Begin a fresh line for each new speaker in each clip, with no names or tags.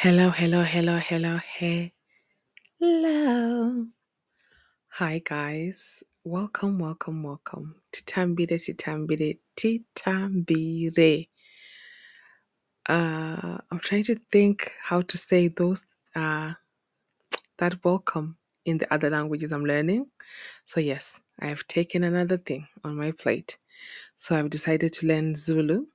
Hello, hello, hello, hello, hey. hello. Hi, guys. Welcome, welcome, welcome. Titambire, titambire, titambire. Uh, I'm trying to think how to say those, uh, that welcome in the other languages I'm learning. So, yes, I have taken another thing on my plate. So, I've decided to learn Zulu.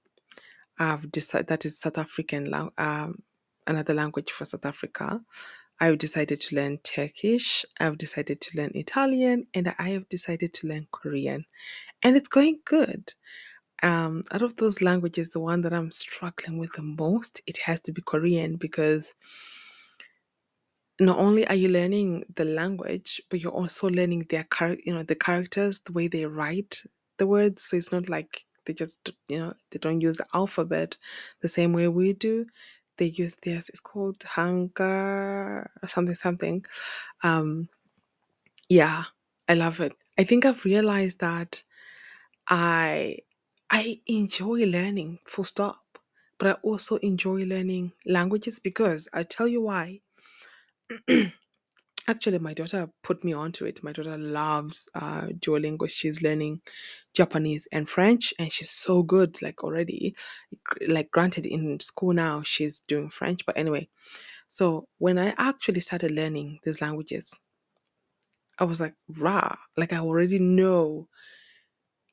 I've decided that is South African, um, another language for South Africa. I've decided to learn Turkish. I've decided to learn Italian, and I have decided to learn Korean, and it's going good. Um, out of those languages, the one that I'm struggling with the most, it has to be Korean because not only are you learning the language, but you're also learning their char- you know, the characters, the way they write the words. So it's not like they just, you know, they don't use the alphabet the same way we do. They use theirs. It's called Hunger or something, something. Um, yeah, I love it. I think I've realized that I I enjoy learning, full stop. But I also enjoy learning languages because I tell you why. Actually, my daughter put me onto it. My daughter loves uh, Duolingo. She's learning Japanese and French, and she's so good. Like already, like granted, in school now she's doing French, but anyway. So when I actually started learning these languages, I was like, rah! Like I already know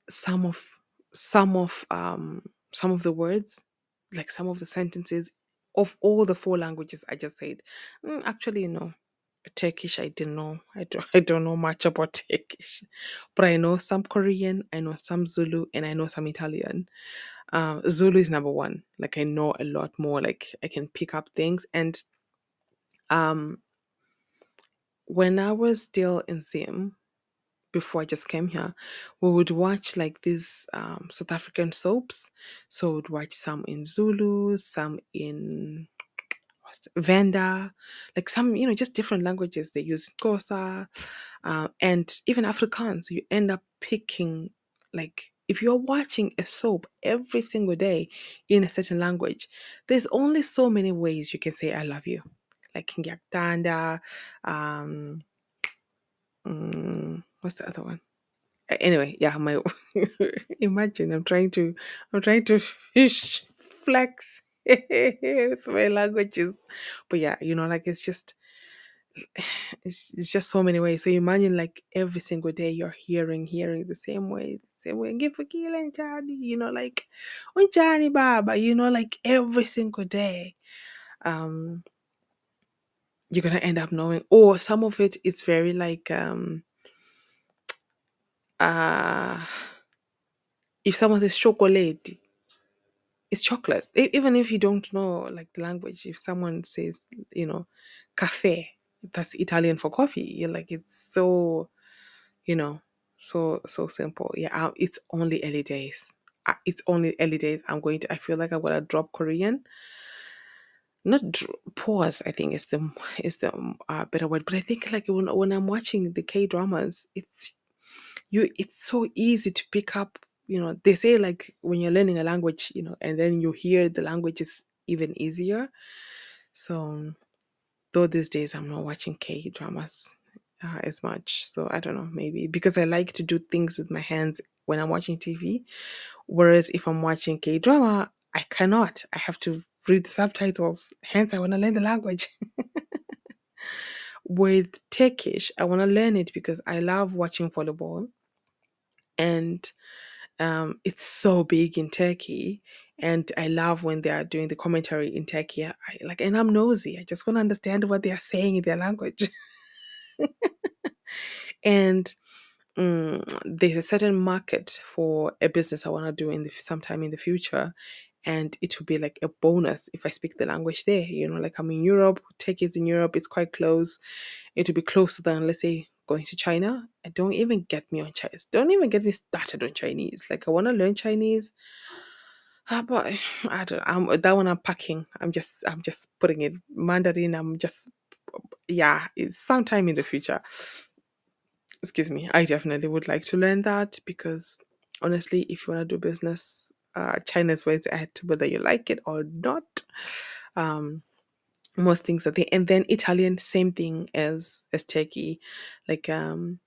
some of some of um some of the words, like some of the sentences of all the four languages I just said. Mm, actually, no. Turkish, I didn't know. I don't, I don't know much about Turkish, but I know some Korean, I know some Zulu, and I know some Italian. Uh, Zulu is number one. Like I know a lot more. Like I can pick up things. And um, when I was still in Zim, before I just came here, we would watch like these um, South African soaps. So we'd watch some in Zulu, some in Venda, like some, you know, just different languages. They use Xhosa, uh, and even Afrikaans. You end up picking like if you're watching a soap every single day in a certain language, there's only so many ways you can say I love you. Like Ngiyakuthanda, um, mm, what's the other one? Anyway, yeah, my imagine I'm trying to I'm trying to fish flex with my languages. But yeah, you know, like it's just it's, it's just so many ways. So imagine like every single day you're hearing, hearing the same way, the same way. Ngifukile njani, you know, like unjani baba, you know, like every single day. Um, you're gonna end up knowing. Or some of it, it's very like um uh if someone says chocolate, it's chocolate. Even if you don't know like the language, if someone says, you know, cafe, that's Italian for coffee. You're like, it's so, you know, so so simple. Yeah, it's only early days. It's only early days. I'm going to. I feel like I'm gonna drop Korean. Not dr- pause. I think is the is the uh, better word. But I think like when when I'm watching the K dramas, it's you it's so easy to pick up you know they say like when you're learning a language you know and then you hear the language is even easier. So though these days i'm not watching k dramas uh, as much so i don't know maybe because i like to do things with my hands when i'm watching tv whereas if i'm watching k drama i cannot. I have to read the subtitles. Hence i want to learn the language. With turkish i want to learn it because i love watching volleyball. And um, it's so big in Turkey, and I love when they are doing the commentary in Turkey. I like, and I'm nosy. I just want to understand what they are saying in their language. and mm, there's a certain market for a business I want to do in the sometime in the future, and it will be like a bonus if I speak the language there. You know, like I'm in Europe, Turkey is in Europe, it's quite close. It will be closer than let's say going to China. And don't even get me on Chinese. Don't even get me started on Chinese. Like I want to learn Chinese Ah, but I don't. I'm that one. I'm packing. I'm just. I'm just putting it Mandarin. I'm just. Yeah, it's sometime in the future. Excuse me. I definitely would like to learn that because honestly, if you want to do business, uh, China's where it's at, whether you like it or not. Um, most things are there. And then Italian, same thing as as Turkey. Like um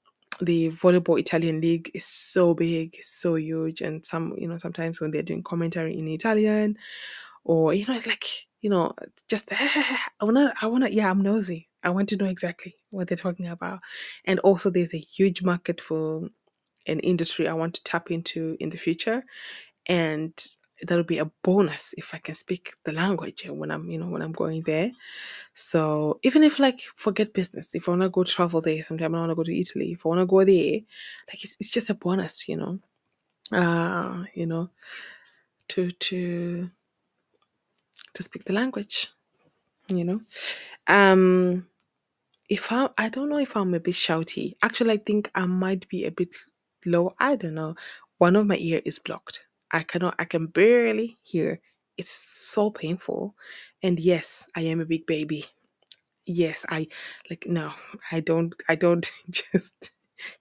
the volleyball Italian league is so big, so huge, and some you know sometimes when they're doing commentary in Italian, or you know it's like you know just I wanna I wanna yeah I'm nosy. I want to know exactly what they're talking about, and also there's a huge market for an industry I want to tap into in the future, and that'll be a bonus if I can speak the language when I'm you know when I'm going there. So even if like forget business, if I wanna go travel there sometime, I wanna go to Italy, if I wanna go there, like it's, it's just a bonus, you know. Uh, you know, to to to speak the language, you know. Um if I I don't know if I'm a bit shouty. Actually I think I might be a bit low. I don't know. One of my ear is blocked. I cannot I can barely hear. It's so painful. And yes, I am a big baby. yes i like no i don't i don't just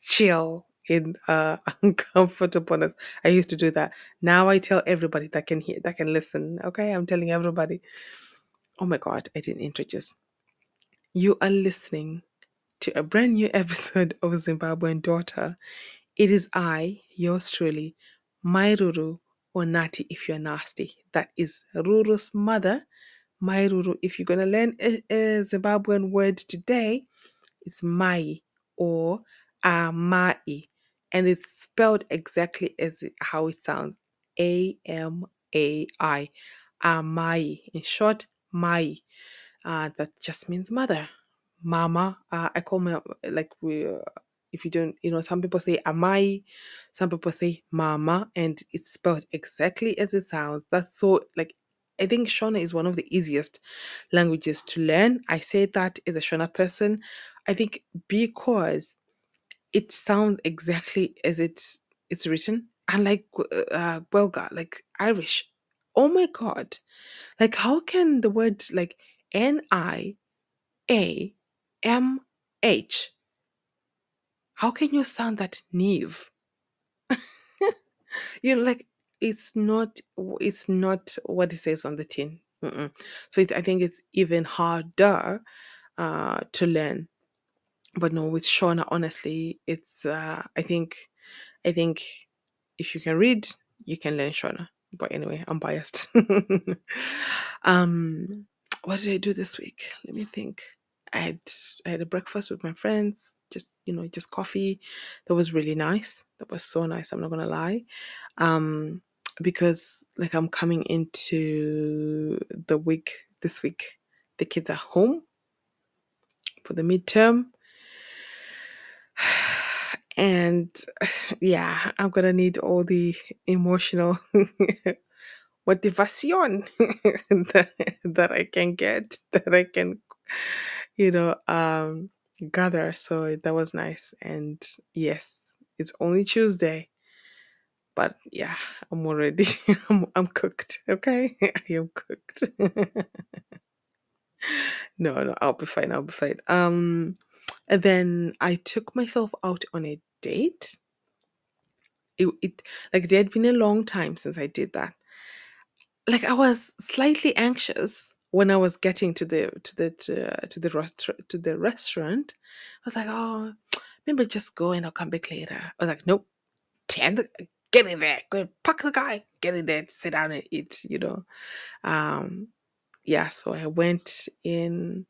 chill in uh uncomfortableness i used to do that now i tell everybody that can hear that can listen okay i'm telling everybody oh my god i didn't introduce you are listening to a brand new episode of zimbabwean daughter it is i yours truly Mai Ruru or nati if you're nasty that is ruru's mother Mai Ruru. If you're gonna learn a, a Zimbabwean word today, it's Mai or Amai, and it's spelled exactly as how it sounds: A M A I, Amai. In short, Mai. Uh, that just means mother, mama. Uh, I call my like we. Uh, if you don't, you know, some people say amai, some people say mama, and it's spelled exactly as it sounds. That's so like I think Shona is one of the easiest languages to learn. I say that as a Shona person. I think because it sounds exactly as it's it's written, unlike uh, Belga, like Irish. Oh my god! Like how can the word like N I A M H? How can you sound that neve? you know, like it's not it's not what it says on the tin. Mm-mm. So it, I think it's even harder uh, to learn. But no, with Shona, honestly, it's uh, I think I think if you can read, you can learn Shona. But anyway, I'm biased. um, what did I do this week? Let me think. I had I had a breakfast with my friends, just you know, just coffee. That was really nice. That was so nice. I'm not gonna lie, um, because like I'm coming into the week this week. The kids are home for the midterm, and yeah, I'm gonna need all the emotional motivation that, that I can get, that I can, you know, um, gather. So that was nice. And yes, it's only Tuesday, but yeah, I'm already, I'm, I'm cooked. Okay, I am cooked. no, no, I'll be fine. I'll be fine. Um, and then I took myself out on a date. It, it like there had been a long time since I did that like I was slightly anxious when I was getting to the to the to, to the restaurant to the restaurant. I was like, oh, maybe just go and I'll come back later. I was like, nope, ten, get in there, go and pack the guy, get in there, sit down and eat. You know, um, yeah. So I went in.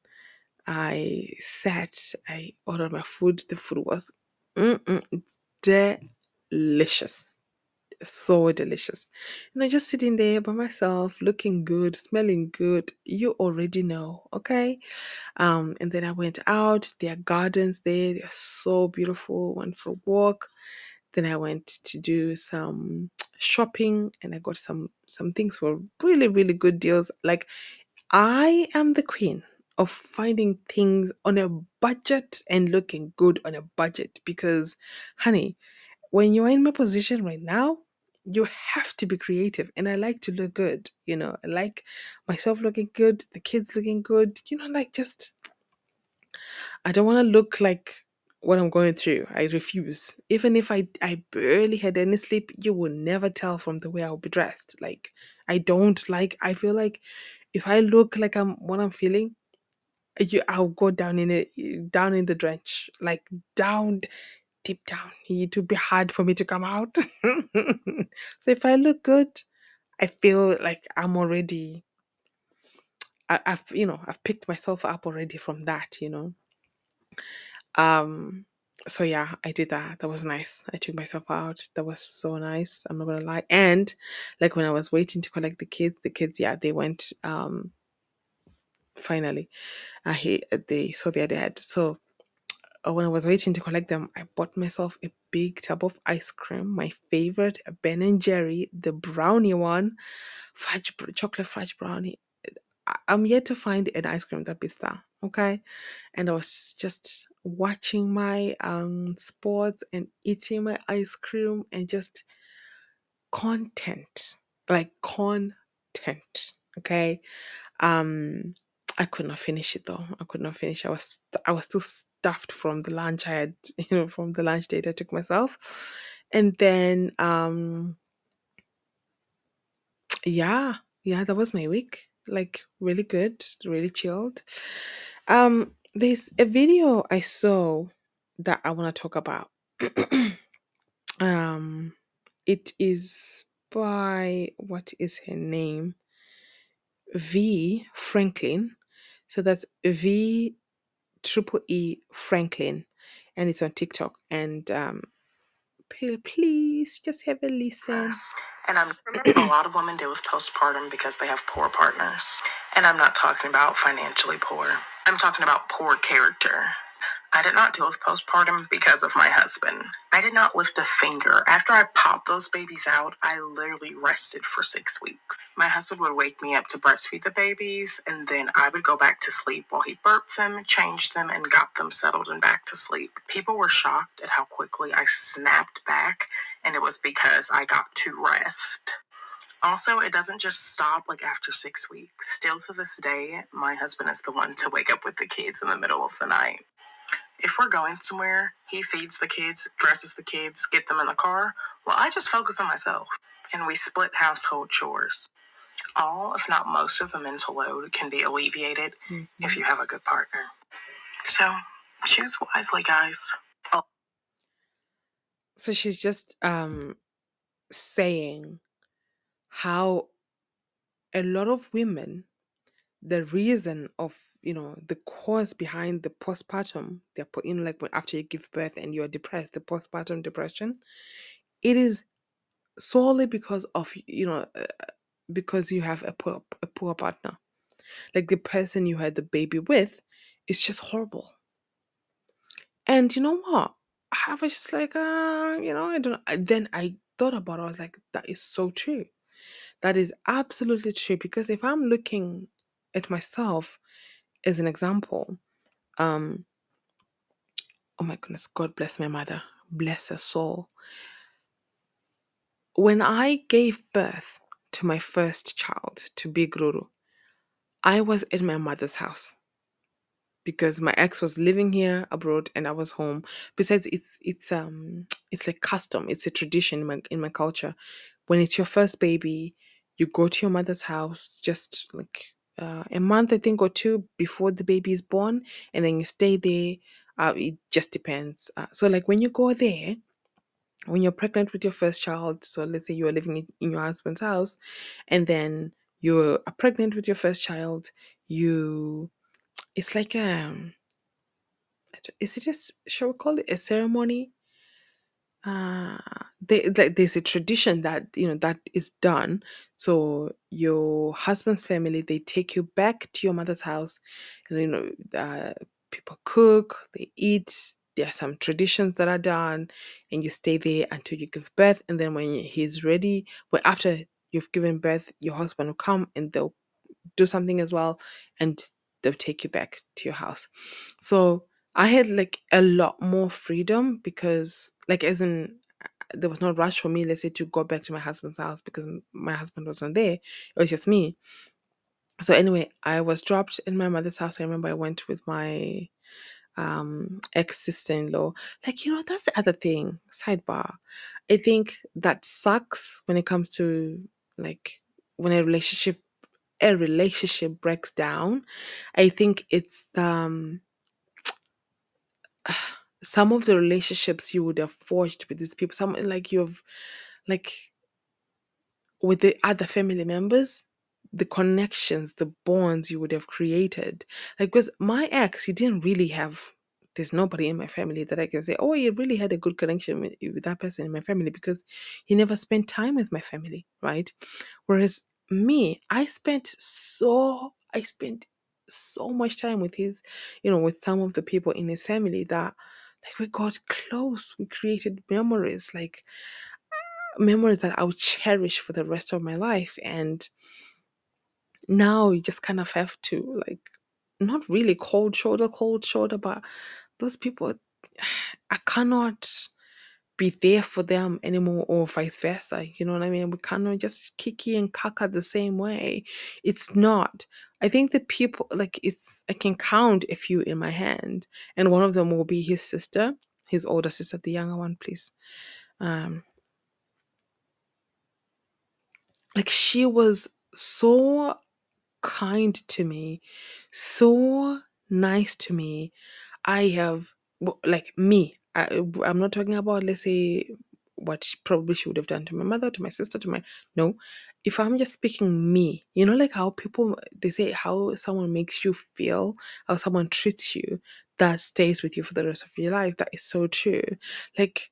I sat. I ordered my food. The food was delicious so delicious. You know, just sitting there by myself, looking good, smelling good. You already know, okay? Um, and then I went out. There are gardens there. They're so beautiful. Went for a walk. Then I went to do some shopping, and I got some some things for really really good deals. Like I am the queen of finding things on a budget and looking good on a budget because, honey, when you're in my position right now, you have to be creative. And I like to look good, you know, I like myself looking good, the kids looking good, you know, like just, I don't want to look like what I'm going through. I refuse. Even if I, I barely had any sleep, you will never tell from the way I'll be dressed. Like, I don't like, I feel like if I look like I'm what I'm feeling, you I'll go down in it down in the drench, like down deep down. It would be hard for me to come out. so if I look good, I feel like I'm already I, I've you know I've picked myself up already from that, you know. Um so yeah, I did that. That was nice. I took myself out. That was so nice. I'm not gonna lie. And like when I was waiting to collect the kids, the kids, yeah, they went um finally. Uh, he they saw their dad. So uh, when I was waiting to collect them, I bought myself a big tub of ice cream, my favorite Ben and Jerry, the brownie one, fudge chocolate fudge brownie. I'm yet to find an ice cream that beats that. Okay, and I was just watching my um sports and eating my ice cream and just content, like content. Okay, um, I could not finish it though. I could not finish. I was I was still stuffed from the lunch I had, you know, from the lunch date I took myself, and then um, yeah, yeah, that was my week. Like really good, really chilled. Um, there's a video I saw that I want to talk about. um, it is by what is her name? V Franklin. So that's V triple E Franklin, and it's on TikTok. And um, please just have a listen.
And I'm a lot of women deal with postpartum because they have poor partners. And I'm not talking about financially poor. I'm talking about poor character. I did not deal with postpartum because of my husband. I did not lift a finger. After I popped those babies out, I literally rested for six weeks. My husband would wake me up to breastfeed the babies, and then I would go back to sleep while he burped them, changed them, and got them settled and back to sleep. People were shocked at how quickly I snapped back, and it was because I got to rest. Also, it doesn't just stop like after six weeks. Still to this day, my husband is the one to wake up with the kids in the middle of the night. If we're going somewhere, he feeds the kids, dresses the kids, get them in the car. Well, I just focus on myself. And we split household chores. All, if not most, of the mental load can be alleviated
Mhm.
if you have a good partner. So choose wisely, guys.
So she's just um saying how a lot of women, the reason of you know the cause behind the postpartum, they're put in like after you give birth and you're depressed, the postpartum depression, it is solely because of you know uh, because you have a poor a poor partner, like the person you had the baby with, is just horrible. And you know what? I was just like, uh, you know, I don't. Then I thought about it. I was like, that is so true. That is absolutely true. Because if I'm looking at myself as an example, um, oh my goodness, God bless my mother, bless her soul. When I gave birth to my first child, to Big Ruru, I was at my mother's house because my ex was living here abroad and I was home. Besides, it's it's um it's like custom, it's a tradition in my in my culture. When it's your first baby, you go to your mother's house just like uh, a month, I think, or two before the baby is born, and then you stay there. Uh, it just depends. Uh, so, like when you go there, when you're pregnant with your first child, so let's say you are living in, in your husband's house, and then you are pregnant with your first child, you it's like um is it just shall we call it a ceremony uh they, like there's a tradition that you know that is done. So your husband's family they take you back to your mother's house and you know uh, people cook they eat there are some traditions that are done and you stay there until you give birth and then when he's ready well after you've given birth your husband will come and they'll do something as well and they'll take you back to your house. So i had like a lot more freedom because like as in uh, there was no rush for me let's say to go back to my husband's house because my husband wasn't there. It was just me. So anyway i was dropped in my mother's house. I remember i went with my um ex sister-in-law like you know that's the other thing. Sidebar. I think that sucks when it comes to like when a relationship a relationship breaks down, I think it's um, some of the relationships you would have forged with these people, some like you've like with the other family members, the connections, the bonds you would have created. Like, because my ex, he didn't really have, there's nobody in my family that I can say, oh, he really had a good connection with, with that person in my family because he never spent time with my family, right? Whereas me, I spent so, I spent so much time with his, you know, with some of the people in his family that like we got close. We created memories, like memories that I'll cherish for the rest of my life. And now you just kind of have to like not really cold shoulder, cold shoulder, but those people I cannot be there for them anymore or vice versa. You know what I mean? We cannot just kiki and kaka the same way. It's not. I think the people like it's I can count a few in my hand, and one of them will be his sister, his older sister, the younger one, please. Um like she was so kind to me, so nice to me. I have like me. I, uh, I'm not talking about let's say what probably she would have done to my mother, to my sister, to my no. If I'm just speaking me, you know, like how people they say how someone makes you feel, how someone treats you, that stays with you for the rest of your life. That is so true. Like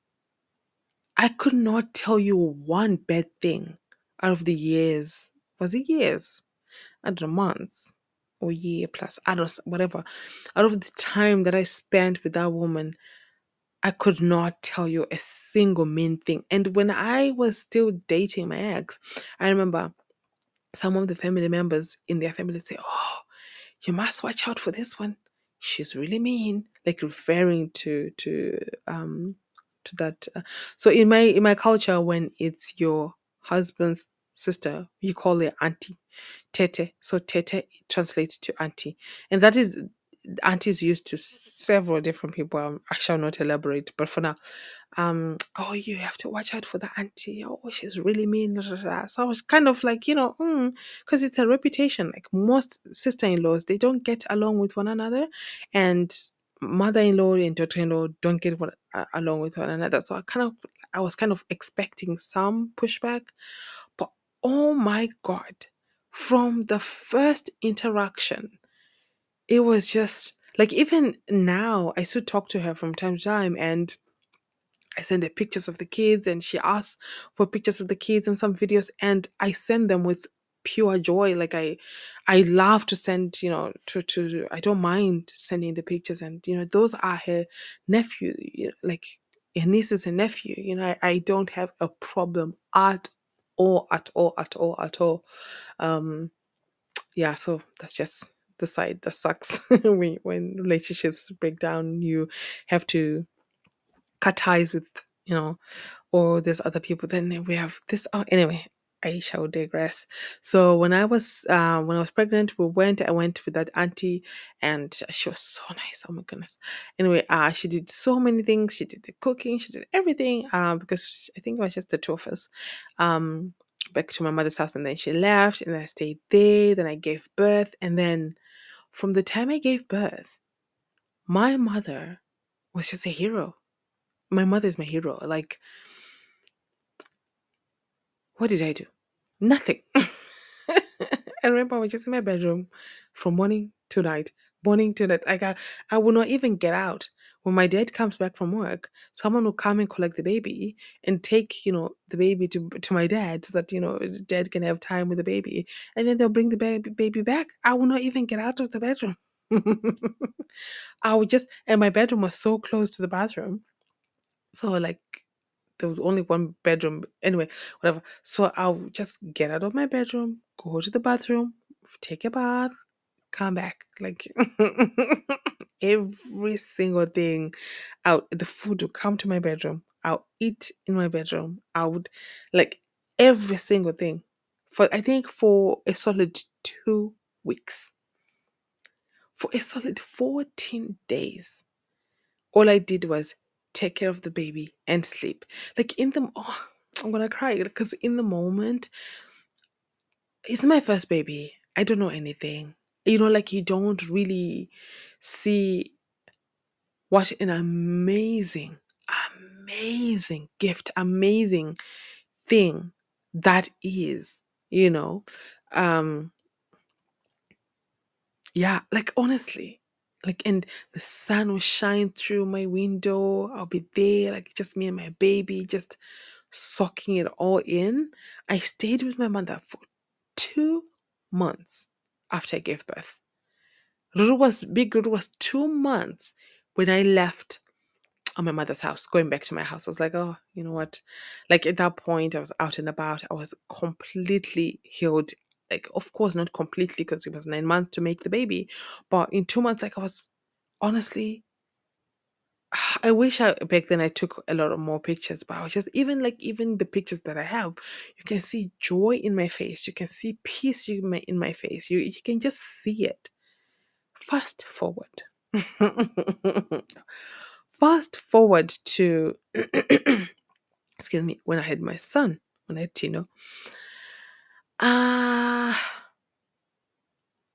I could not tell you one bad thing out of the years. Was it years? I don't know, months or year plus. I don't whatever. Out of the time that I spent with that woman, I could not tell you a single mean thing. And when I was still dating my ex, I remember some of the family members in their family say, Oh, you must watch out for this one. She's really mean. Like referring to to um to that. Uh, so in my in my culture, when it's your husband's sister, you call her auntie, tete. So tete translates to auntie, and that is auntie is used to several different people. Um, I shall not elaborate, but for now, um, oh, you have to watch out for the auntie. Oh, she's really mean. So I was kind of like, you know, because it's a reputation. Like most sister-in-laws, they don't get along with one another, and mother-in-law and daughter-in-law don't get one, uh, along with one another. So I kind of, I was kind of expecting some pushback, but oh my god, from the first interaction, it was just like even now, I still talk to her from time to time, and I send her pictures of the kids and she asks for pictures of the kids and some videos and I send them with pure joy like I I love to send you know to to I don't mind sending the pictures and you know those are her nephew you know, like her nieces and nephew you know I, I don't have a problem at all at all at all at all. Um yeah so that's just the side that sucks when when relationships break down you have to cut ties with, you know, or there's other people. Then we have this. Oh, anyway, I shall digress. So when I was uh, when I was pregnant, we went. I went with that auntie, and she was so nice. Oh my goodness. Anyway, uh, she did so many things. She did the cooking. She did everything. Um, because I think it was just the two of us. Um, back to my mother's house, and then she left, and I stayed there. Then I gave birth, and then from the time I gave birth, my mother was just a hero my mother is my hero. Like, what did I do? Nothing. I remember I was just in my bedroom from morning to night, morning to night. Like I, I will not even get out. When my dad comes back from work, someone will come and collect the baby and take, you know, the baby to to my dad so that you know dad can have time with the baby, and then they'll bring the baby baby back. I will not even get out of the bedroom. I would just, and my bedroom was so close to the bathroom so like there was only one bedroom anyway, whatever. So I'll just get out of my bedroom, go to the bathroom, take a bath, come back. Like every single thing out the food would come to my bedroom. I'll eat in my bedroom. I would like every single thing. For I think for a solid two weeks. For a solid 14 days. All I did was take care of the baby and sleep. Like in the oh, I'm gonna cry because in the moment, it's my first baby. I don't know anything. You know, like you don't really see what an amazing, amazing gift, amazing thing that is, you know. Um yeah, like honestly, like and the sun will shine through my window. I'll be there, like just me and my baby, just soaking it all in. I stayed with my mother for two months after I gave birth. Ruru was big Ruru was two months when I left on my mother's house, going back to my house. I was like, oh, you know what? Like at that point, I was out and about. I was completely healed. Like, of course, not completely because it was nine months to make the baby, but in two months, like I was honestly I wish I back then I took a lot of more pictures, but I was just even like even the pictures that I have, you can see joy in my face. You can see peace in my in my face. You you can just see it. Fast forward. Fast forward to excuse me, when I had my son, when I had Tino. Uh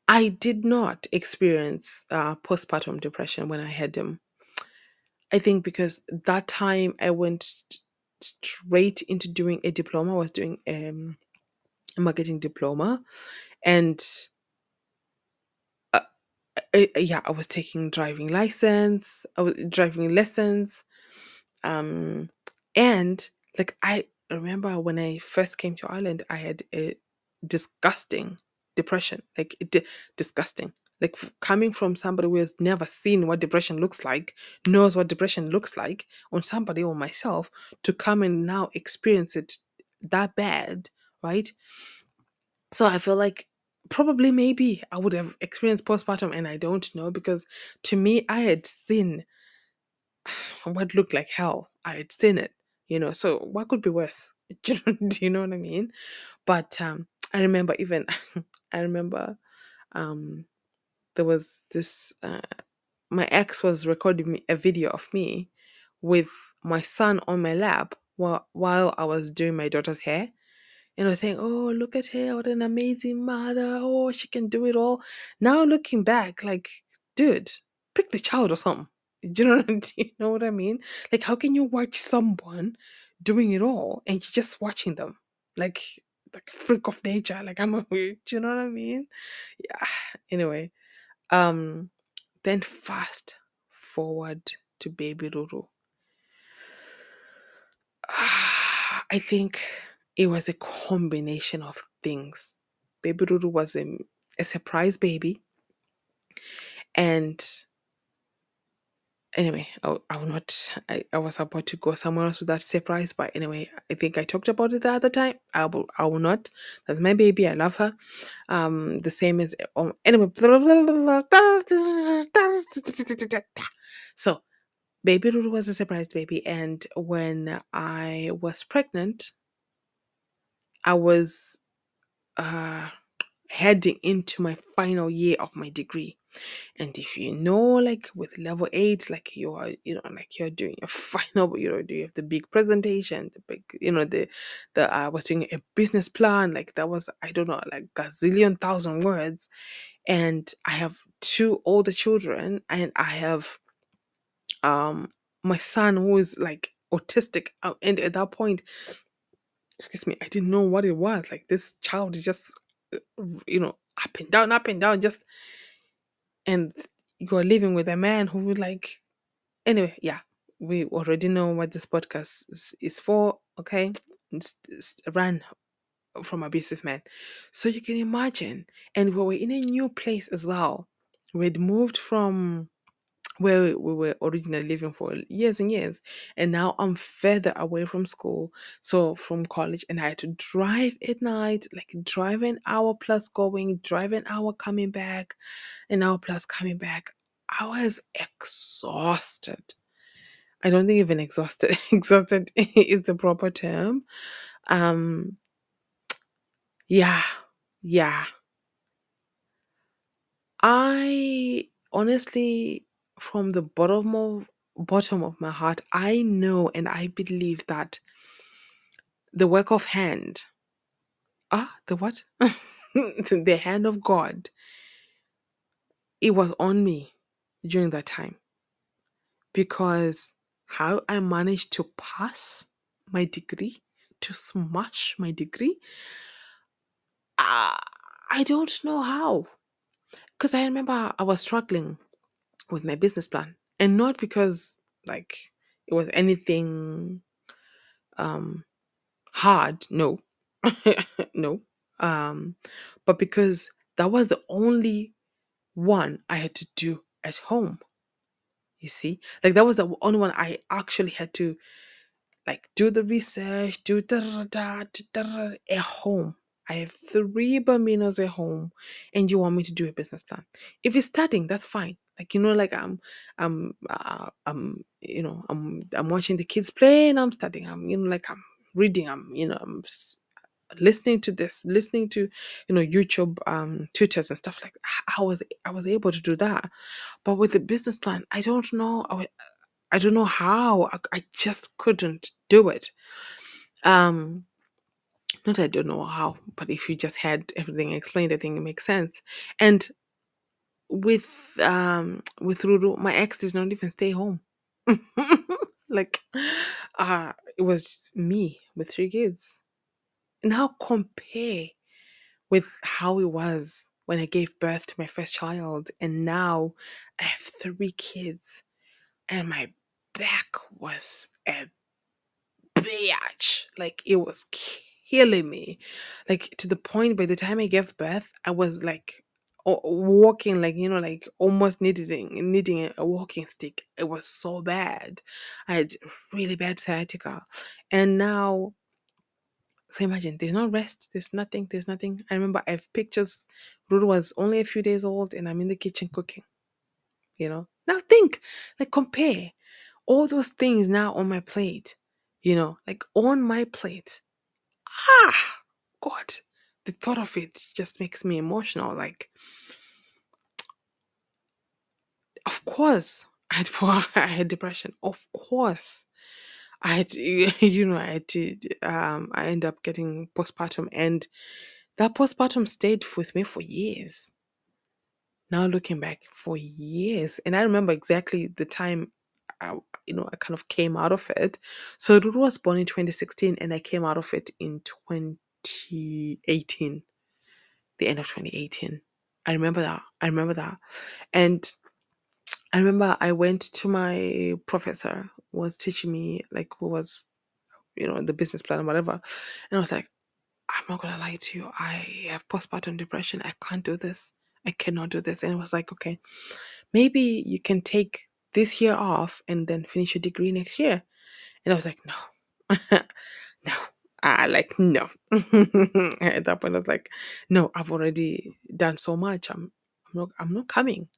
I did not experience uh, postpartum depression when I had him. I think because that time I went st- straight into doing a diploma. I was doing um, a marketing diploma, and uh, I, I- yeah, I was taking driving license. I was driving lessons, um, and like I remember when I first came to Ireland, I had a disgusting depression, like it, disgusting. Like coming from somebody who has never seen what depression looks like, knows what depression looks like on somebody or myself to come and now experience it that bad, right? So I feel like probably maybe I would have experienced postpartum and I don't know because to me I had seen what looked like hell. I had seen it, you know. So what could be worse? Do you know, do you know what I mean? But um, I remember even I remember um, there was this. Uh, my ex was recording me a video of me with my son on my lap while while I was doing my daughter's hair. And I was saying, "Oh, look at her! What an amazing mother! Oh, she can do it all." Now looking back, like, dude, pick the child or something. Do you know? You know what I mean? Like, how can you watch someone doing it all and you're just watching them, like, like a freak of nature? Like, I'm a, do you know what I mean? Yeah. Anyway, um, then fast forward to baby Ruru. I think it was a combination of things. Baby Ruru was a, a surprise baby. And anyway, I, I will not, I, I was about to go somewhere else with that surprise, but anyway, I think I talked about it the other time. I will, I will not. That's my baby. I love her. Um, the same as, um, anyway. So, baby Ruru was a surprise baby. And when I was pregnant, I was uh, heading into my final year of my degree. And if you know, like with level eight, like you are, you know, like you're doing your final, you know, do you have the big presentation, the big, you know, the, the, I was doing a business plan, like that was, I don't know, like gazillion thousand words. And I have two older children and I have, um, my son who is like autistic. uh, And at that point, excuse me, I didn't know what it was. Like this child is just, uh, you know, up and down, up and down, just, and you're living with a man who would like, anyway, yeah, we already know what this podcast is, is for, okay? It's, it's ran from abusive men. So you can imagine, and we were in a new place as well. We'd moved from where we were originally living for years and years. And now I'm further away from school, so from college, and I had to drive at night, like drive an hour plus going, drive an hour coming back, an hour plus coming back. I was exhausted. I don't think even exhausted exhausted is the proper term. Um yeah, yeah. I honestly, from the bottom of bottom of my heart, I know and I believe that the work of hand. Ah, the what? the hand of God, it was on me during that time because how I managed to pass my degree, to smash my degree, uh, I don't know how. Because I remember I was struggling with my business plan, and not because like it was anything um hard, no, no, um, but because that was the only one I had to do at home. You see, like that was the only one I actually had to like do the research, do da da da da at home. I have three Bambinos at home, and you want me to do a business plan. If it's starting, that's fine. Like you know, like I'm, I'm, uh, I'm, you know, I'm, I'm watching the kids play, and I'm studying. I'm, you know, like I'm reading. I'm, you know, I'm listening to this, listening to, you know, YouTube um tutors and stuff like. I was, I was able to do that, but with the business plan, I don't know. I, I don't know how. I, I just couldn't do it. Um, not I don't know how, but if you just had everything explained, I think it makes sense. And with um with Ruru, my ex did not even stay home. like uh it was me with three kids. Now compare with how it was when I gave birth to my first child and now I have three kids and my back was a bitch. Like it was killing me. Like to the point by the time I gave birth, I was like o- walking like you know like almost needing needing a a walking stick. It was so bad. I had really bad sciatica, and now so imagine there's no rest. There's nothing. There's nothing. I remember I have pictures. Ruru was only a few days old, and I'm in the kitchen cooking. You know. Now think, like compare all those things now on my plate. You know, like on my plate ah god the thought of it just makes me emotional like of course i had i had depression. Of course i had you know i had to um i end up getting postpartum and that postpartum stayed with me for years. Now looking back for years. And i remember exactly the time I, you know i kind of came out of it. So Ruru was born in 2016 and i came out of it in 2018 the end of 2018. I remember that. I remember that. And I remember I went to my professor who was teaching me like who was, you know, the business plan or whatever. And I was like, I'm not gonna lie to you. I have postpartum depression. I can't do this. I cannot do this. And it was like, okay, maybe you can take this year off and then finish your degree next year. And I was like, no, no. I like no. At that point, I was like, no, I've already done so much. I'm, I'm not, I'm not coming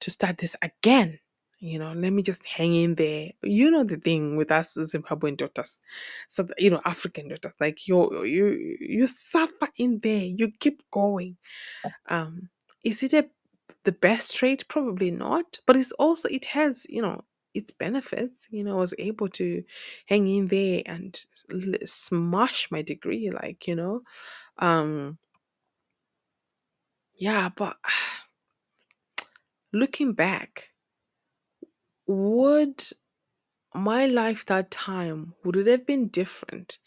to start this again. You know, let me just hang in there. You know the thing with us Zimbabwean daughters, so you know African daughters, like you, you, you suffer in there. You keep going. Um, is it a the best trait? Probably not, but it's also it has you know its benefits. You know, I was able to hang in there and smash my degree, like you know, um, yeah. But looking back, would my life that time would it have been different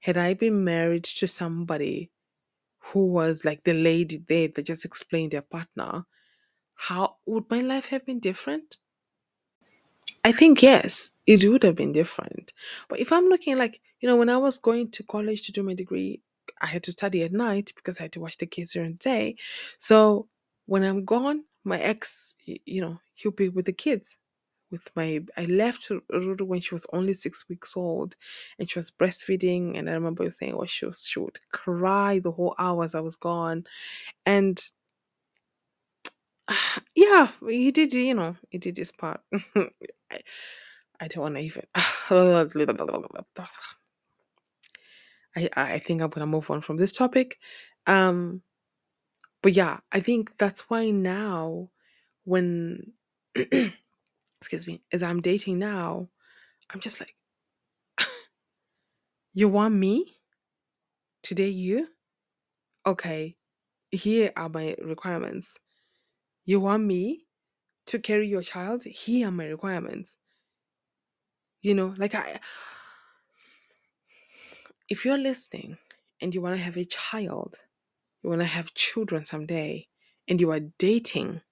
had I been married to somebody who was like the lady there that just explained their partner? How would my life have been different? I think yes, it would have been different. But if I'm looking like, you know, when I was going to college to do my degree, I had to study at night because I had to watch the kids during the day. So when I'm gone, my ex, you know, he'll be with the kids. With my, I left Ruru when she was only six weeks old, and she was breastfeeding. And I remember saying, "Oh, she was, she would cry the whole hours I was gone." And yeah, he did, you know, he did his part. I, I don't want to even. I I think I'm gonna move on from this topic. Um, but yeah, I think that's why now, when excuse me, as I'm dating now, I'm just like, you want me to date you? Okay, here are my requirements. You want me to carry your child? Here are my requirements. You know, like I if you're listening and you want to have a child, you want to have children someday, and you are dating,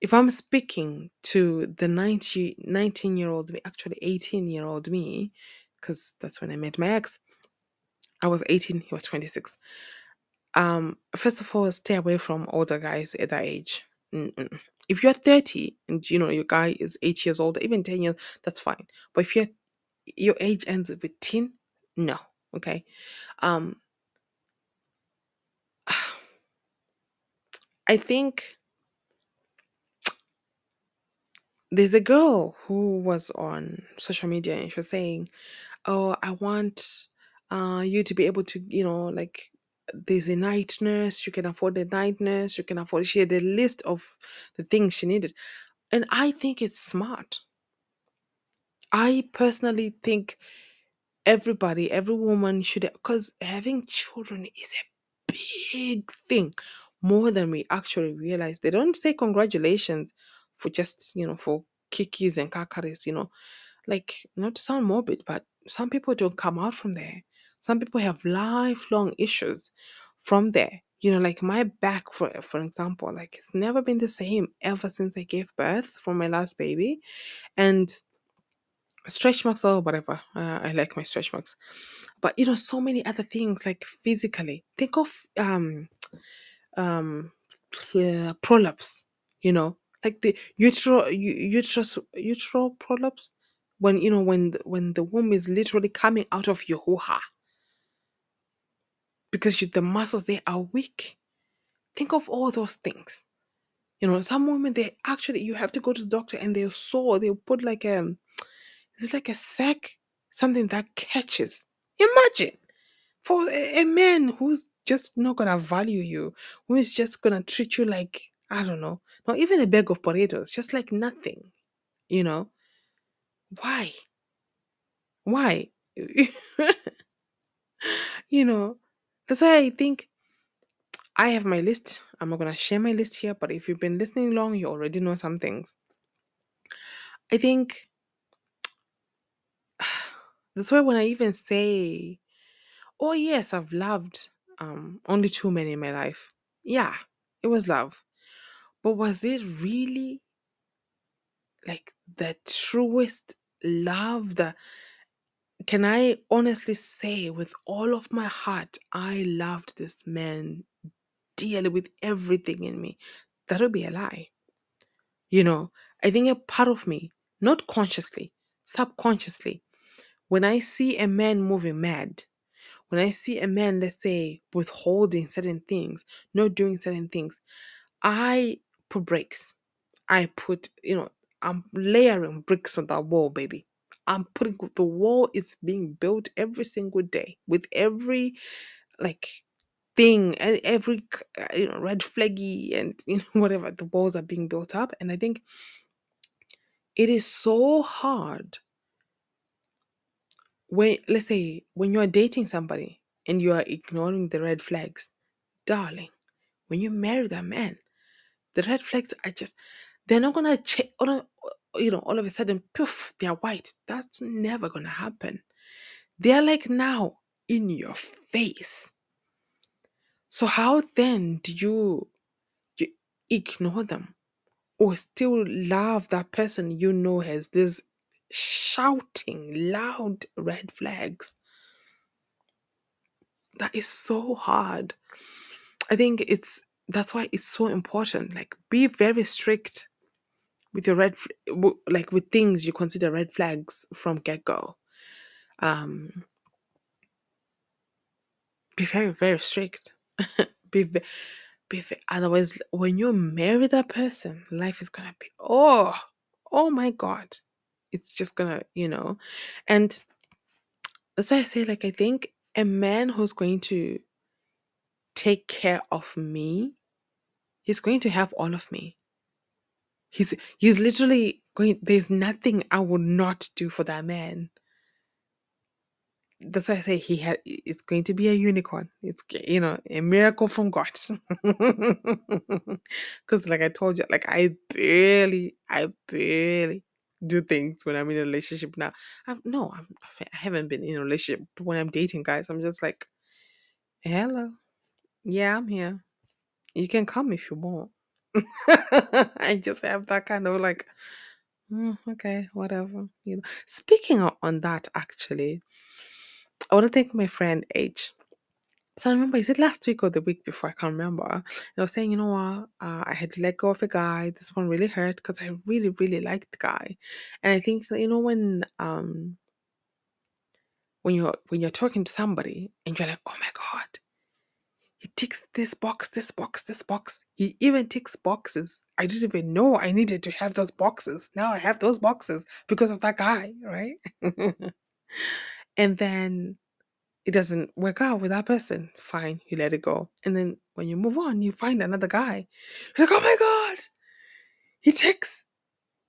if I'm speaking to the 90, 19 year old me, actually 18 year old me, because that's when I met my ex, I was 18, he was 26. Um, first of all, stay away from older guys at that age. Mm-mm. If you're 30 and you know your guy is eight years old, even 10 years, that's fine. But if you're your age ends with teen, no. Okay. Um I think there's a girl who was on social media and she was saying, Oh, I want uh you to be able to, you know, like there's a night nurse, you can afford a night nurse, you can afford she had a list of the things she needed. And I think it's smart. I personally think everybody, every woman should, because having children is a big thing, more than we actually realize. They don't say congratulations for just, you know, for kikis and kakaris, you know, like not to sound morbid, but some people don't come out from there. Some people have lifelong issues from there. You know, like my back, for for example, like it's never been the same ever since I gave birth for my last baby, and stretch marks or whatever. Uh, I like my stretch marks, but you know, so many other things like physically. Think of um um uh, prolapse. You know, like the utero uterus utero prolapse when you know when the, when the womb is literally coming out of your hoo ha because you, the muscles they are weak. Think of all those things. You know, some women they actually you have to go to the doctor and they'll saw they'll put like a it's like a sack, something that catches. Imagine for a, a man who's just not gonna value you, who is just gonna treat you like I don't know, not even a bag of potatoes, just like nothing. You know why? Why? you know that's why I think I have my list. I'm not gonna share my list here, but if you've been listening long, you already know some things. I think that's why when I even say, "Oh yes, I've loved um only two men in my life," yeah, it was love, but was it really like the truest love? That can I honestly say with all of my heart, I loved this man dearly with everything in me? That would be a lie. You know, I think a part of me, not consciously, subconsciously, when I see a man moving mad, when I see a man, let's say, withholding certain things, not doing certain things, I put bricks. I put, you know, I'm layering bricks on that wall, baby. I'm putting the wall is being built every single day with every like thing, and every uh, you know red flaggy and you know whatever the walls are being built up, and I think it is so hard when let's say when you're dating somebody and you are ignoring the red flags, darling. When you marry that man, the red flags are just they're not gonna change. You know, all of a sudden, poof, they're white. That's never gonna happen. They're like now in your face. So how then do you, you ignore them or still love that person you know has this shouting loud red flags? That is so hard. I think it's that's why it's so important. Like be very strict with your red like with things you consider red flags from get-go. Um be very very strict. be be otherwise when you marry that person, life is going to be oh, oh my god. It's just going to, you know. And that's why I say like I think a man who's going to take care of me, he's going to have all of me. He's he's literally going there's nothing I would not do for that man. that's why I say he had. It's going to be a unicorn. It's you know a miracle from God. Because like I told you, like I barely, I barely do things when I'm in a relationship now. I've, no, I'm, I haven't been in a relationship. But when I'm dating guys, I'm just like, hello, yeah, I'm here. You can come if you want. I just have that kind of like, "Mm, okay, whatever. You know. Speaking of, on that, actually, I want to thank my friend H. So I remember, is it last week or the week before? I can't remember. And I was saying, you know what? Uh, I had to let go of a guy. This one really hurt because I really, really liked the guy. And I think you know when um when you're when you're talking to somebody and you're like, oh my god, he ticks this box, this box, this box. He even ticks boxes. I didn't even know I needed to have those boxes. Now I have those boxes because of that guy, right? and then it doesn't work out with that person. Fine, you let it go. And then when you move on, you find another guy. You're like, oh my God, he ticks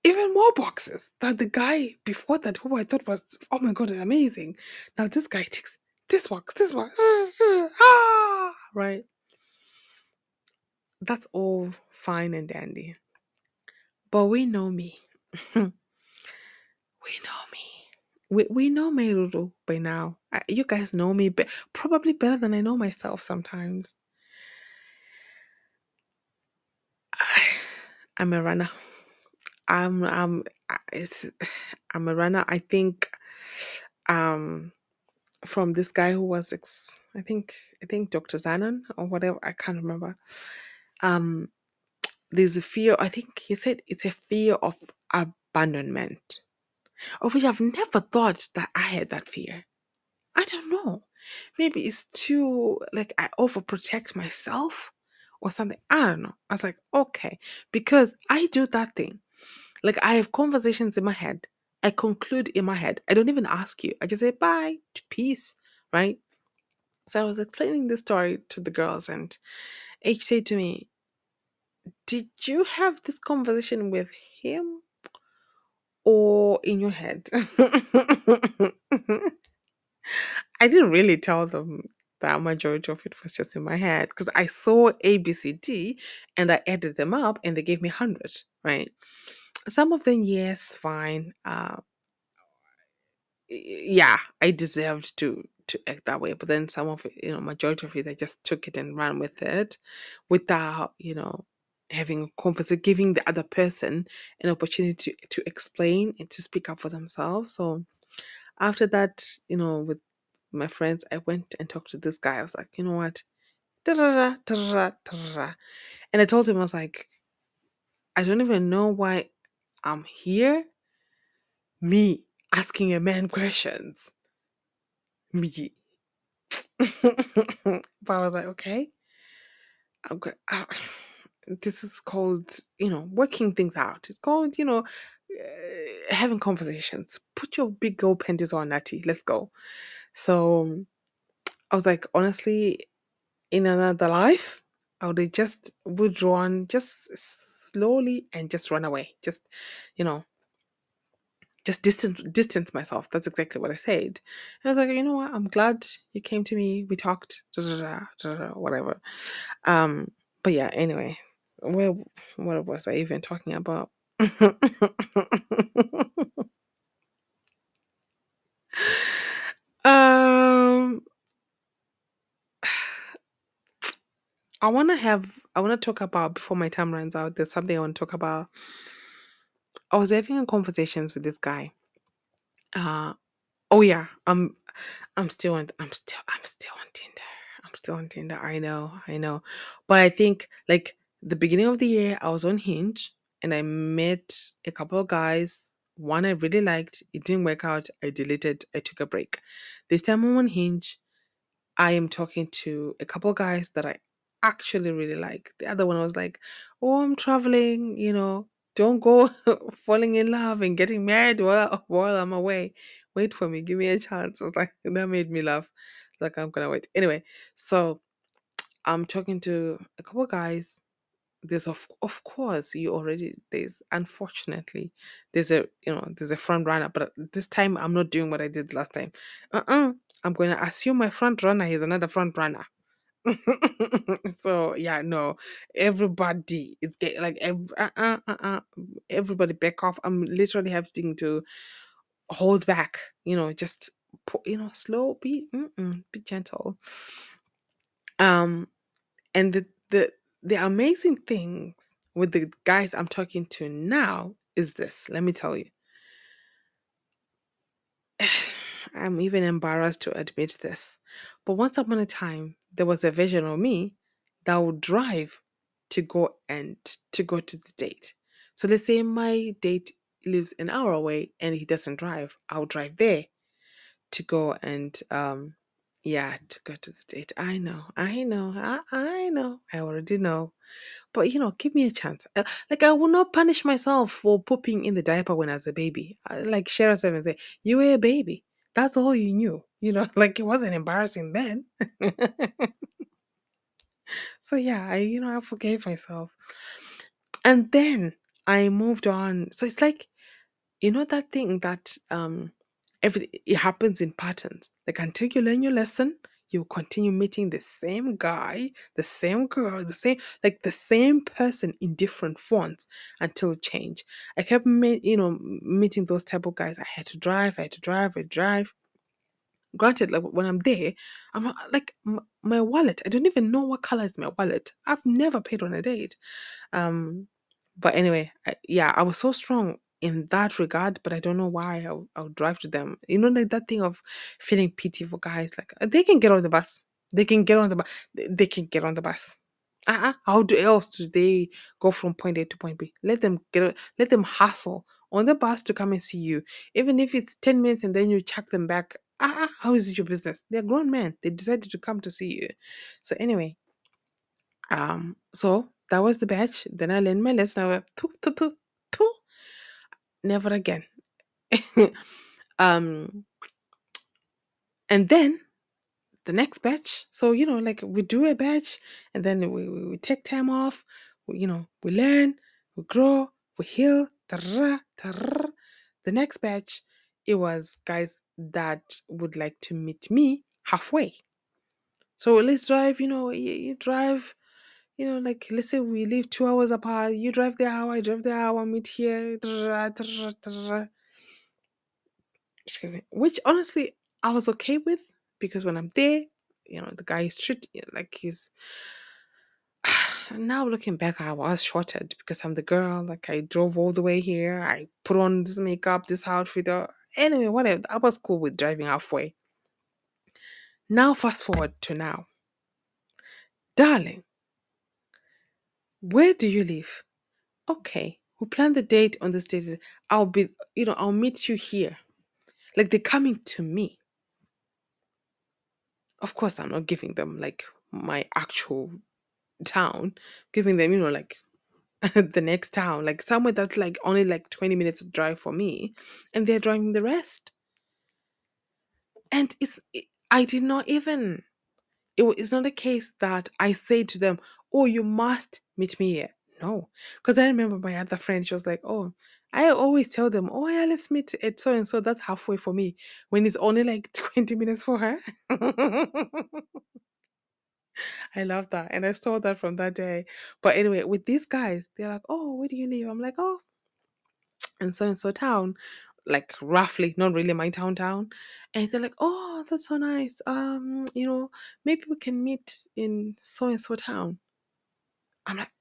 even more boxes than the guy before that, who I thought was, oh my God, amazing. Now this guy ticks this box, this box, ah, right? That's all fine and dandy. But we know me. we know me. We, we know Mai Ruru by now. I, you guys know me be- probably better than I know myself sometimes. I, I'm a runner. I'm I'm it's, I'm a runner. I think um from this guy who was ex, I think I think Dr. Zanon or whatever I can't remember. Um there's a fear I think he said it's a fear of abandonment. Of which I've never thought that I had that fear. I don't know. Maybe it's too like I overprotect myself or something. I don't know. I was like, okay, because I do that thing. Like I have conversations in my head. I conclude in my head. I don't even ask you. I just say bye, peace, right? So I was explaining this story to the girls, and H said to me, "Did you have this conversation with him or in your head?" I didn't really tell them that majority of it was just in my head because I saw A, B, C, D and I added them up and they gave me 100, right? Some of them, yes, fine. Uh, yeah, I deserved to to act that way, but then some of you know, majority of it, I just took it and ran with it without, you know, having a conversation, giving the other person an opportunity to, to explain and to speak up for themselves. So after that, you know, with my friends, I went and talked to this guy. I was like, you know what? And I told him, I was like, I don't even know why I'm here. Me asking a man questions. Me. but I was like, okay, go- uh, this is called, you know, working things out. It's called, you know, uh, having conversations. Put your big girl panties on, Natty. Let's go. So I was like, honestly, in another life, I would have just withdrawn, just slowly and just run away. Just, you know, just distance distance myself. That's exactly what I said. And I was like, you know what? I'm glad you came to me. We talked, whatever. Um, but yeah, anyway, where what was I even talking about? um, I want to have, I want to talk about before my time runs out. There's something I want to talk about. I was having conversations with this guy. Uh, oh yeah, I'm, I'm still on, I'm still, I'm still on Tinder. I'm still on Tinder. I know, I know, but I think like the beginning of the year, I was on Hinge and I met a couple of guys. One I really liked. It didn't work out. I deleted. I took a break. This time I'm on Hinge. I am talking to a couple of guys that I actually really like. The other one was like, "Oh, I'm traveling. You know, don't go falling in love and getting married while while I'm away. Wait for me. Give me a chance." I was like, that made me laugh. Like I'm gonna wait. Anyway, so I'm talking to a couple guys. There's of of course you already there's unfortunately there's a you know there's a front runner, but this time I'm not doing what I did last time. Uh-uh. I'm going to assume my front runner is another front runner. so yeah, no, everybody it's get like uh, uh, uh, uh, everybody back off. I'm literally having to hold back. You know, just pu- you know, slow, be mm-mm, be gentle. Um, and the the the amazing things with the guys I'm talking to now is this. Let me tell you. I'm even embarrassed to admit this. But once upon a time, there was a version of me that would drive to go and to go to the date. So let's say my date lives an hour away and he doesn't drive. I'll drive there to go and um yeah, to go to the date. I know, I know, I, I know, I already know. But you know, give me a chance. Uh, Like I will not punish myself for pooping in the diaper when I was a baby. Uh, Like Shara Seven say, you were a baby. That's all you knew. You know, like it wasn't embarrassing then. so yeah, I you know I forgave myself, and then I moved on. So it's like you know that thing that um every it happens in patterns. Like until you learn your lesson, you continue meeting the same guy, the same girl, the same like the same person in different fonts until change. I kept me, you know meeting those type of guys. I had to drive, I had to drive, I drive. Granted, like when I'm there, I'm not like my wallet. I don't even know what color is my wallet. I've never paid on a date. Um, but anyway, I, yeah, I was so strong in that regard, but I don't know why I would, I drive to them. You know, like that thing of feeling pity for guys. Like uh, they can get on the bus. They can get on the bus. They can get on the bus. Uh-uh. How do else do they go from point A to point B? Let them get. Let them hustle on the bus to come and see you, even if it's ten minutes and then you chuck them back. Ah, how is it your business? They're grown men. They decided to come to see you. So anyway, um, so that was the batch. Then I learned my lesson. I went. Never again. um, and then the next batch. So, you know, like we do a batch and then we, we, we take time off. We, you know, we learn, we grow, we heal. tarara, tarara. The next batch, it was guys that would like to meet me halfway. So let's drive, you know, you, you drive you know, like let's say we live two hours apart. You drive the hour, I drive the hour, meet here. Excuse me. Which honestly, I was okay with because when I'm there, you know, the guy is treat like he's. now looking back, I was shorted because I'm the girl. Like I drove all the way here. I put on this makeup, this outfit. Uh, anyway, whatever. I was cool with driving halfway. Now, fast forward to now, darling. Where do you live? Okay, we plan the date on this date. I'll be, you know, I'll meet you here. Like they're coming to me. Of course, I'm not giving them like my actual town, giving them, you know, like the next town, like somewhere that's like only like 20 minutes drive for me, and they're driving the rest. And it's, it, I did not even, it, it's not a case that I say to them, oh, you must meet me here. No, because I remember my other friend, she was like, oh, I always tell them, oh, yeah, let's meet at so and so. That's halfway for me when it's only like 20 minutes for her. I love that. And I stole that from that day. But anyway, with these guys, they're like, oh, where do you live? I'm like, oh, and so and so town. Like roughly, not really my town town. And they're like, oh, that's so nice. Um, you know, maybe we can meet in so and so town. I'm like,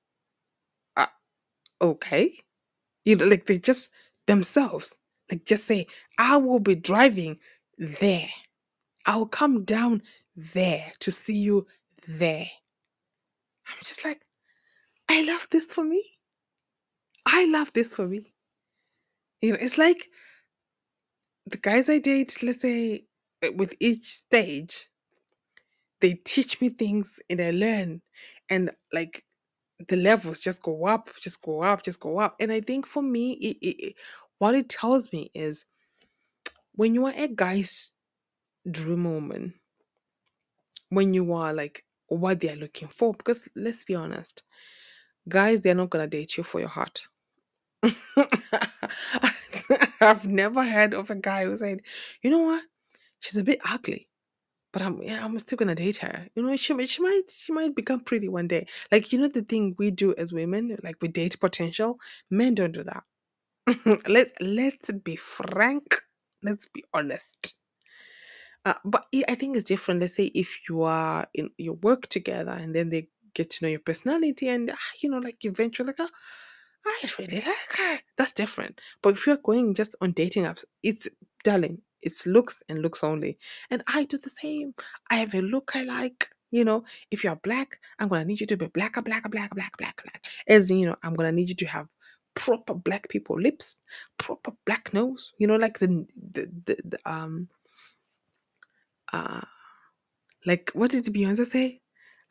uh, okay. You know, like they just themselves, like just say, I will be driving there. I'll come down there to see you there. I'm just like, I love this for me. I love this for me. You know, it's like the guys I date, let's say, uh, with each stage, they teach me things and I learn. And like the levels just go up, just go up, just go up. And I think for me, it, it, it- what it tells me is when you are a guy's dream woman, when you are like what they're looking for, because let's be honest, guys, they're not gonna date you for your heart. I've never heard of a guy who said, you know what? She's a bit ugly. But I'm yeah, I'm still gonna date her. You know, she might she might she might become pretty one day. Like you know the thing we do as women, like we date potential. Men don't do that. let's let's be frank. Let's be honest. Uh, but I think it's different. Let's say if you are in you work together and then they get to know your personality and ah, you know like eventually like oh, I really like her. That's different. But if you're going just on dating apps, it's darling, it's looks and looks only. And I do the same. I have a look I like. You know, if you're black, I'm gonna need you to be blacker, blacker, blacker, black, black, black. As you know, I'm gonna need you to have proper black people lips, proper black nose. You know, like the the, the, the um uh like what did Beyonce say?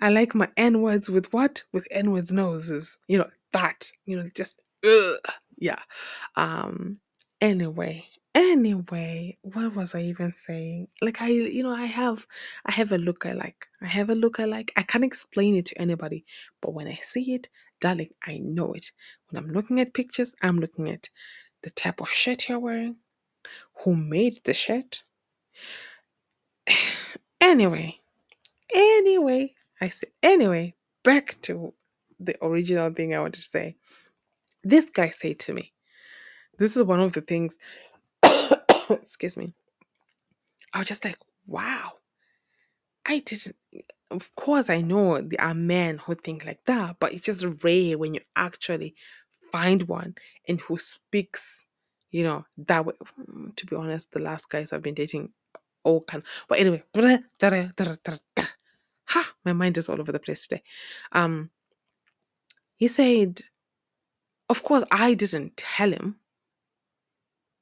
I like my N words with what? With N words noses. You know, that. You know, just ugh. yeah. Um anyway. Anyway, what was I even saying? Like I you know, I have I have a look I like. I have a look I like. I can't explain it to anybody. But when I see it, darling, I know it. When I'm looking at pictures, I'm looking at the type of shirt you're wearing, who made the shirt. anyway, anyway, I said, anyway, back to the original thing I wanted to say. This guy said to me, this is one of the things, excuse me, I was just like, wow, I didn't, of course, I know there are men who think like that, but it's just rare when you actually find one and who speaks, you know, that way. To be honest, the last guys I've been dating all can, but anyway, ha, my mind is all over the place today. Um, he said, of course, I didn't tell him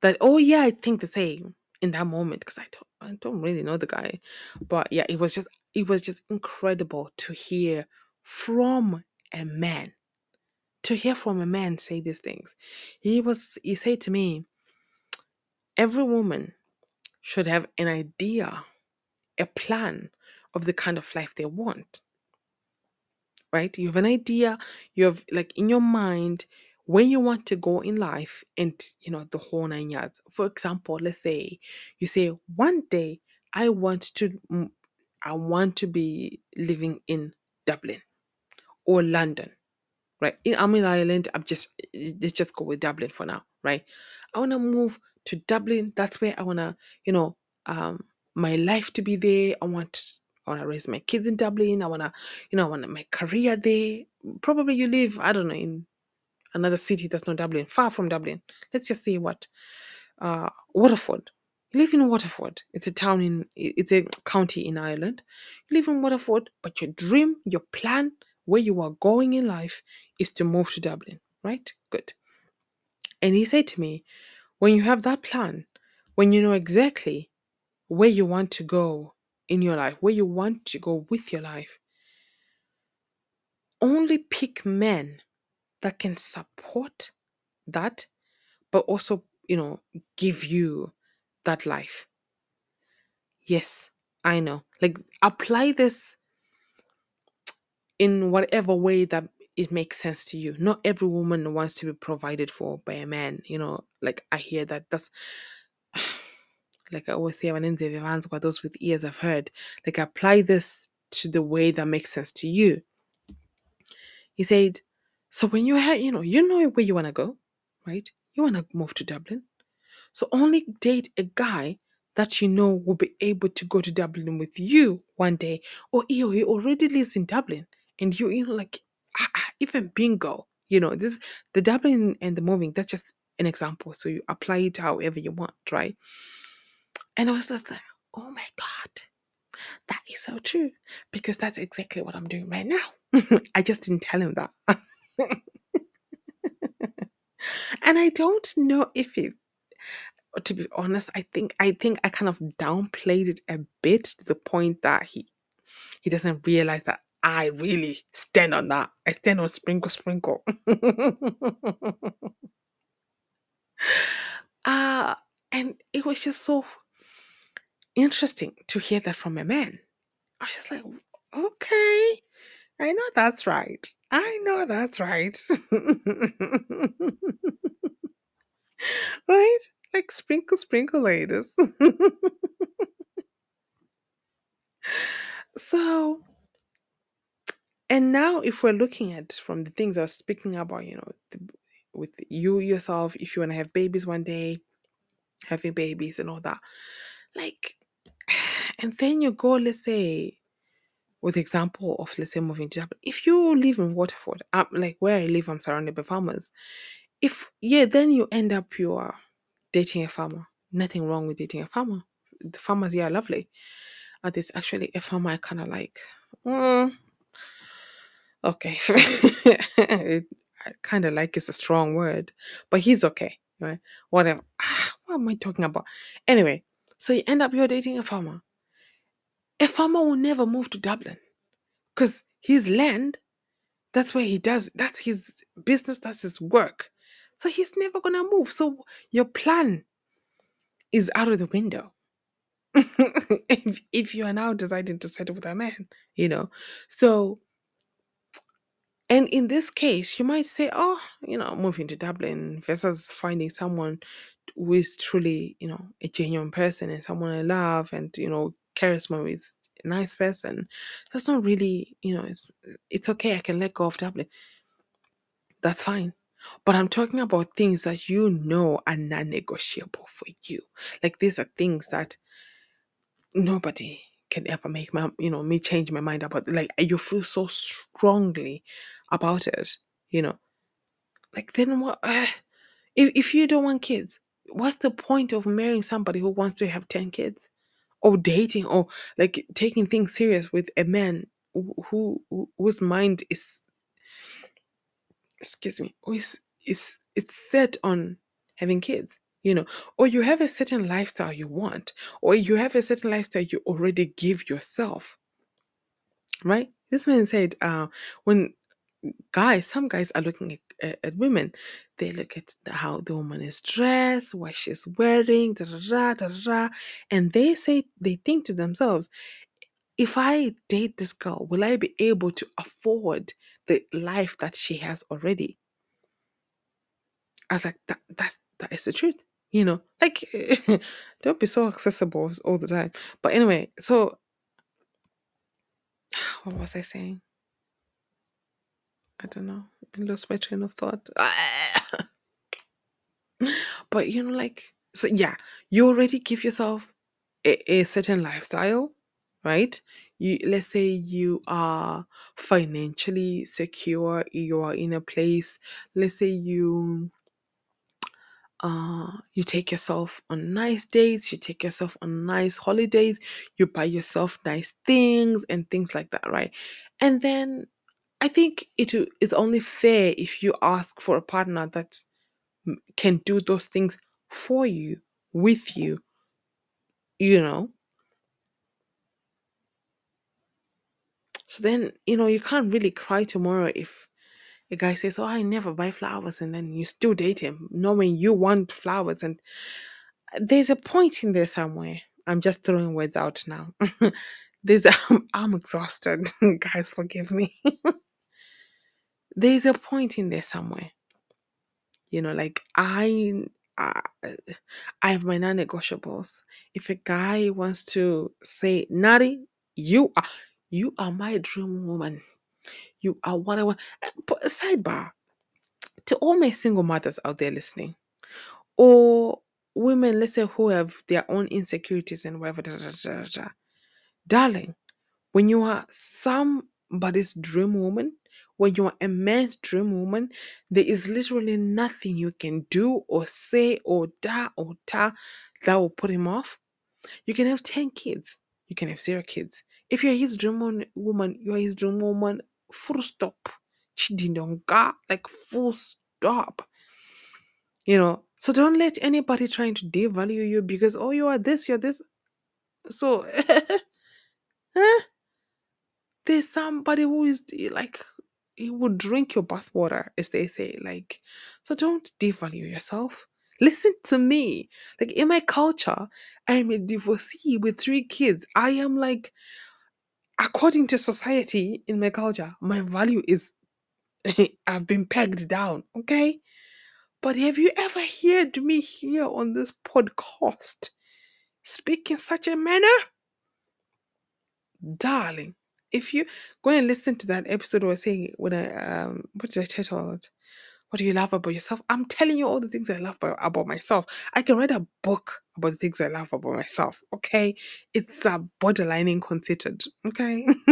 that. Oh yeah, I think the same in that moment because I don't, I don't really know the guy, but yeah, it was just, it was just incredible to hear from a man, to hear from a man say these things. He was, he said to me, every woman should have an idea, a plan of the kind of life they want. right? You have an idea, you have like in your mind where you want to go in life and you know the whole nine yards. For example, let's say you say one day I want to I want to be living in Dublin or London, right? I'm in Ireland. I'm just let's just go with Dublin for now, right? I want to move to Dublin. That's where I want to, you know, um, my life to be there. I want I want to raise my kids in Dublin. I want to, you know, I want my career there. Probably you live, I don't know, in another city that's not Dublin, far from Dublin. Let's just say what, uh, Waterford. You live in Waterford. It's a town in, it's a county in Ireland. You live in Waterford, but your dream, your plan, where you are going in life is to move to Dublin, right? Good. And he said to me, when you have that plan, when you know exactly where you want to go in your life, where you want to go with your life, only pick men that can support that, but also, you know, give you that life. Yes, I know. Like, apply this in whatever way that it makes sense to you. Not every woman wants to be provided for by a man, you know, like I hear that that's like I always say, when "Abanenze hands for those with ears have heard. Like apply this to the way that makes sense to you. He said, so when you have, you know, you know where you want to go, right? You want to move to Dublin. So only date a guy that you know will be able to go to Dublin with you one day. Or he, he already lives in Dublin and you, you know, like ah, ah, even bingo. You know, this the Dublin and the moving, that's just an example. So you apply it however you want, right? And I was just like, oh my God, that is so true. Because that's exactly what I'm doing right now. I just didn't tell him that. and I don't know if it to be honest, I think I think I kind of downplayed it a bit to the point that he he doesn't realize that I really stand on that. I stand on sprinkle sprinkle. uh and it was just so interesting to hear that from a man. I was just like, okay, I know that's right. I know that's right. right? Like sprinkle, sprinkle, ladies. So, and now if we're looking at from the things I was speaking about, you know, the, with you yourself, if you want to have babies one day, having babies and all that, like, and then you go, let's say, with example of let's say moving to Japan. If you live in Waterford, um, like where I live, I'm surrounded by farmers. If yeah, then you end up you are dating a farmer. Nothing wrong with dating a farmer. The farmers here are lovely. Uh, there's actually a farmer I kind of like. Mm, okay, I kind of like is a strong word, but he's okay, right? Whatever. Ah, what am I talking about? Anyway, so you end up you're dating a farmer. A farmer will never move to Dublin because his land, that's where he does, that's his business, that's his work. So he's never gonna move. So your plan is out of the window. if if you are now deciding to settle with a man, you know. So and in this case, you might say, oh, you know, moving to Dublin versus finding someone who is truly, you know, a genuine person and someone I love and, you know, charisma is a nice person. That's not really, you know, it's it's okay. I can let go of Dublin. That's fine. But I'm talking about things that you know are non negotiable for you. Like these are things that nobody can ever make my you know me change my mind about like you feel so strongly about it you know like then what uh, if, if you don't want kids what's the point of marrying somebody who wants to have 10 kids or dating or like taking things serious with a man who, who whose mind is excuse me is is it's set on having kids you know? Or you have a certain lifestyle you want or you have a certain lifestyle you already give yourself right? This man said uh when guys some guys are looking at, at, at women they look at how the woman is dressed what she's wearing da, da, da, da, and they say they think to themselves if i date this girl will i be able to afford the life that she has already I was like, that that's that is the truth. You know, like don't be so accessible all the time. But anyway, so what was I saying? I don't know. I lost my train of thought. but you know, like so yeah, you already give yourself a, a certain lifestyle, right? You let's say you are financially secure, you are in a place, let's say you uh, you take yourself on nice dates, you take yourself on nice holidays, you buy yourself nice things and things like that, right? And then I think it's only fair if you ask for a partner that can do those things for you, with you, you know. So then, you know, you can't really cry tomorrow if a guy says, Oh, I never buy flowers, and then you still date him, knowing you want flowers and uh, there's a point in there somewhere. I'm just throwing words out now. there's I'm, I'm exhausted. Guys, forgive me. There's a point in there somewhere. You know, like I I, I have my non-negotiables. If a guy wants to say, Nari, you are you are my dream woman. You are what I want. Eh, but sidebar to all my single mothers out there listening, or women, let's say, who have their own insecurities and whatever. Da, da, da, da. Darling, when you are somebody's dream woman, when you are a man's dream woman, there is literally nothing you can do or say or da or ta that will put him off. You can have 10 kids, you can have zero kids. If you're his dream woman, you're his dream woman, full stop. Chidinonga, like full stop. You know, so don't let anybody trying to devalue you because oh you are this, you're this. So eh, there's somebody who is like he would drink your bathwater, as they say. Like, so don't devalue yourself. Listen to me. Like in my culture, I'm a divorcee with three kids. I am like, according to society in my culture, my value is I've been pegged down. Okay. But have you ever heard me here on this podcast speak in such a manner? Darling, if you go and listen to that episode where I say when I um what did I title it? What do you love about yourself? I'm telling you all the things I love about, about myself. I can write a book about the things I love about myself. Okay. It's a uh, borderline inconsidered. Okay.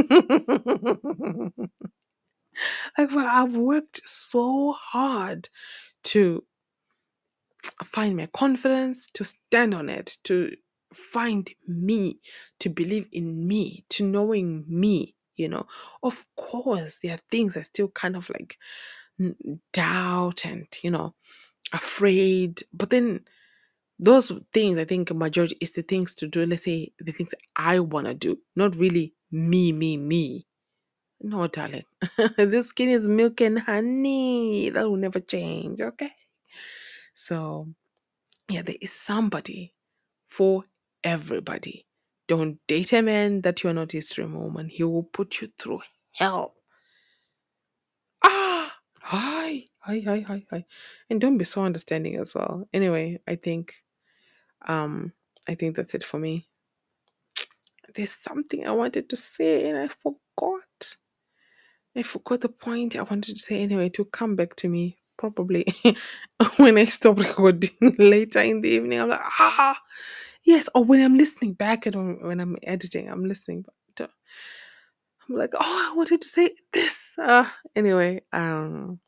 like well, I've worked so hard to find my confidence, to stand on it, to find me, to believe in me, to knowing me, you know. Of course, there are things I still kind of like doubt and, you know, afraid. But then those things, I think, majority is the things to do. Let's say the things I want to do, not really me, me, me. No, darling. this skin is milk and honey. That will never change. Okay. So, yeah, there is somebody for everybody. Don't date a man that you're not his dream woman. He will put you through hell. Ah, hi, hi, hi, hi, hi. And don't be so understanding as well. Anyway, I think, um, I think that's it for me. There's something I wanted to say and I forgot. I forgot the point I wanted to say anyway. To come back to me probably when I stop recording later in the evening. I'm like, ah, yes. Or when I'm listening back at when I'm editing, I'm listening. I'm like, oh, I wanted to say this. Uh, anyway, um,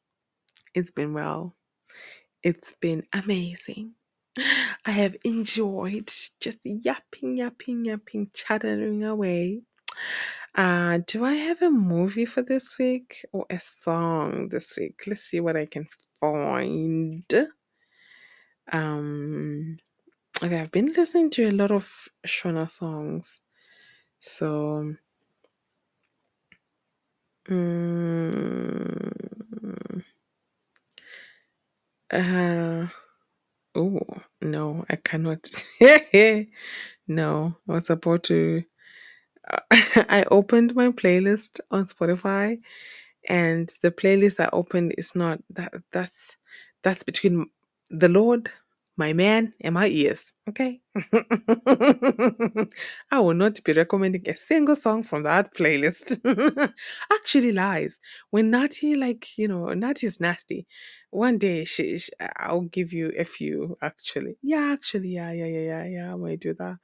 it's been well. It's been amazing. I have enjoyed just yapping, yapping, yapping, chattering away. Uh, do I have a movie for this week or a song this week? Let's see what I can find. Um, okay, I've been listening to a lot of Shona songs, so. Mm, uh, oh no, I cannot. no, I was about to. I opened my playlist on Spotify, and the playlist I opened is not that. That's that's between the Lord, my man, and my ears. Okay. I will not be recommending a single song from that playlist. Actually, lies. When Natty, like you know, Natty is nasty. One day, she, she, I'll give you a few. Actually, yeah, actually, yeah, yeah, yeah, yeah, yeah. I might do that.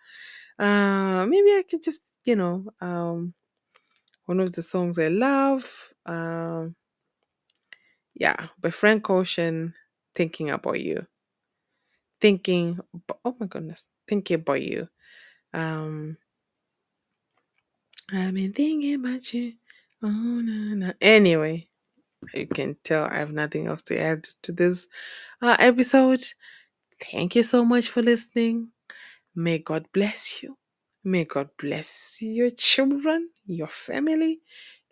Uh, maybe I could just, you know, um, one of the songs I love. Um, yeah, by Frank Ocean, "Thinking About You." Thinking, oh my goodness, thinking about you. Um, I've been thinking about you. Oh no, no. Anyway, you can tell I have nothing else to add to this uh, episode. Thank you so much for listening. May God bless you. May God bless your children, your family,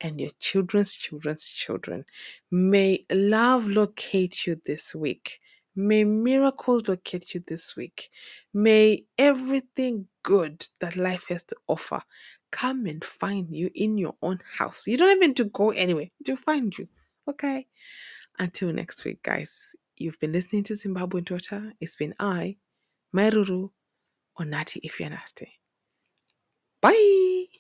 and your children's children's children. May love locate you this week. May miracles locate you this week. May everything good that life has to offer come and find you in your own house. You don't even to go anywhere to find you. Okay? Until next week, guys. You've been listening to Zimbabwean Daughter. It's been I, Mai Ruru, or Natty if you're nasty. Bye.